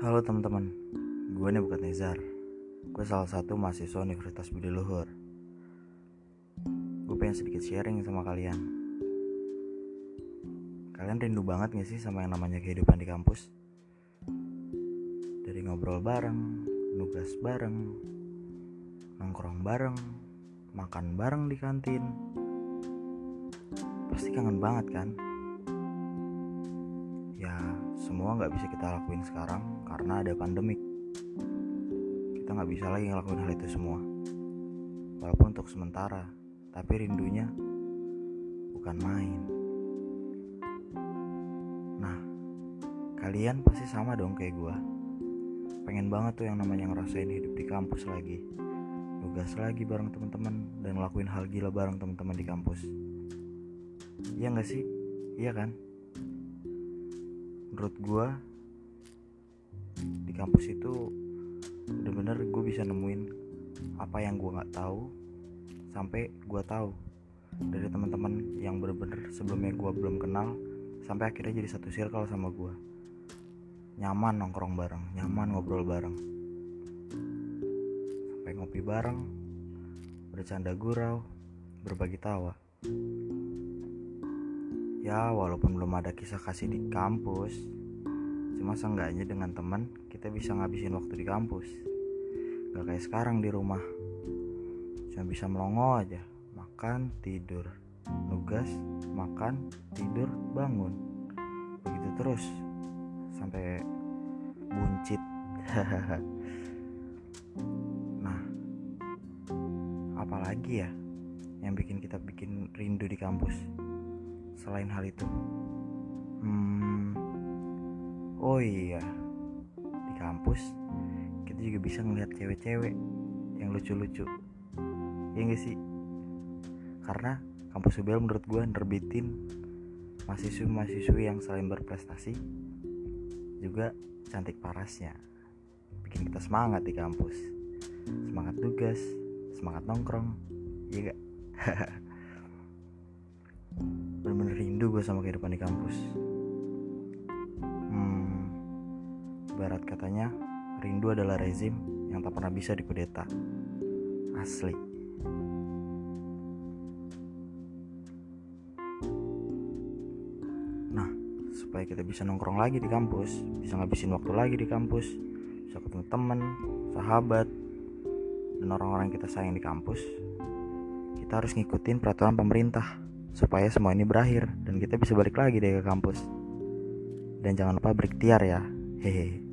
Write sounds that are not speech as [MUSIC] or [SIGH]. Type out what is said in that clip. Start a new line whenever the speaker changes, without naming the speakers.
Halo teman-teman, gue nih bukan Nezar Gue salah satu mahasiswa Universitas Budi Luhur. Gue pengen sedikit sharing sama kalian. Kalian rindu banget gak sih sama yang namanya kehidupan di kampus? Dari ngobrol bareng, nugas bareng, nongkrong bareng, makan bareng di kantin. Pasti kangen banget kan? Ya, semua nggak bisa kita lakuin sekarang karena ada pandemik. Kita nggak bisa lagi ngelakuin hal itu semua. Walaupun untuk sementara, tapi rindunya bukan main. Nah, kalian pasti sama dong kayak gue. Pengen banget tuh yang namanya ngerasain hidup di kampus lagi. Nugas lagi bareng teman-teman dan ngelakuin hal gila bareng teman-teman di kampus. Iya nggak sih? Iya kan? Menurut gue di kampus itu bener-bener gue bisa nemuin apa yang gue nggak tahu sampai gue tahu dari teman-teman yang bener-bener sebelumnya gue belum kenal sampai akhirnya jadi satu circle sama gue nyaman nongkrong bareng nyaman ngobrol bareng. Sampai ngopi bareng bercanda gurau berbagi tawa Ya walaupun belum ada kisah kasih di kampus Cuma seenggaknya dengan teman kita bisa ngabisin waktu di kampus. Gak kayak sekarang di rumah. Cuma bisa melongo aja. Makan, tidur. Nugas, makan, tidur, bangun. Begitu terus. Sampai buncit. [LAUGHS] Nah Apalagi ya Yang bikin kita bikin rindu di kampus selain hal itu? Hmm, oh iya. Di kampus kita juga bisa ngeliat cewek-cewek yang lucu-lucu. Ya gak sih? Karena kampus UBL menurut gue nerbitin mahasiswa-mahasiswi yang selain berprestasi juga cantik parasnya. Bikin kita semangat di kampus. Semangat tugas semangat nongkrong. Iya gak [LAUGHS] gue sama kehidupan di kampus. Hmm, barat katanya rindu adalah rezim yang tak pernah bisa dikudeta. Asli. Nah supaya kita bisa nongkrong lagi di kampus bisa ngabisin waktu lagi di kampus bisa ketemu teman sahabat dan orang-orang kita sayang di kampus kita harus ngikutin peraturan pemerintah supaya semua ini berakhir dan kita bisa balik lagi deh ke kampus. Dan jangan lupa berikhtiar ya. Hehe.